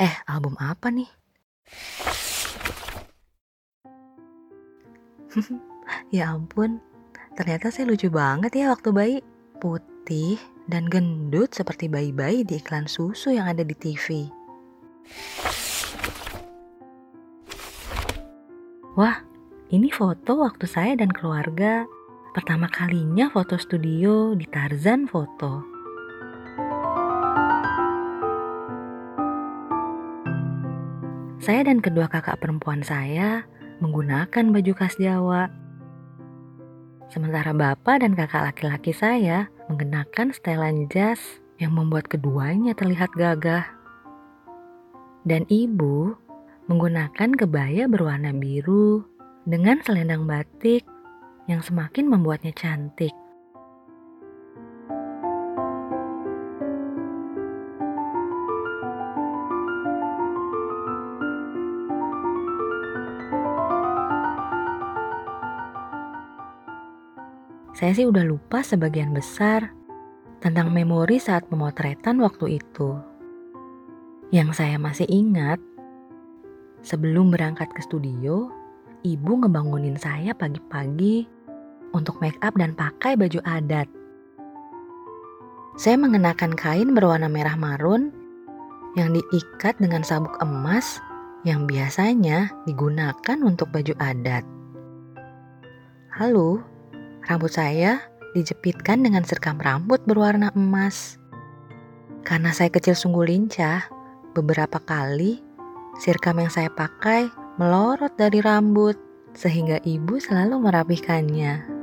Eh, album apa nih? ya ampun, ternyata saya lucu banget ya waktu bayi. Putih dan gendut seperti bayi-bayi di iklan susu yang ada di TV. Wah, ini foto waktu saya dan keluarga pertama kalinya foto studio di Tarzan Foto. Saya dan kedua kakak perempuan saya menggunakan baju khas Jawa. Sementara bapak dan kakak laki-laki saya mengenakan setelan jas yang membuat keduanya terlihat gagah. Dan ibu menggunakan kebaya berwarna biru dengan selendang batik yang semakin membuatnya cantik. Saya sih udah lupa sebagian besar tentang memori saat pemotretan waktu itu. Yang saya masih ingat, sebelum berangkat ke studio, ibu ngebangunin saya pagi-pagi untuk make up dan pakai baju adat. Saya mengenakan kain berwarna merah marun yang diikat dengan sabuk emas yang biasanya digunakan untuk baju adat. Lalu, Rambut saya dijepitkan dengan serkam rambut berwarna emas. Karena saya kecil sungguh lincah, beberapa kali sirkam yang saya pakai melorot dari rambut, sehingga ibu selalu merapikannya.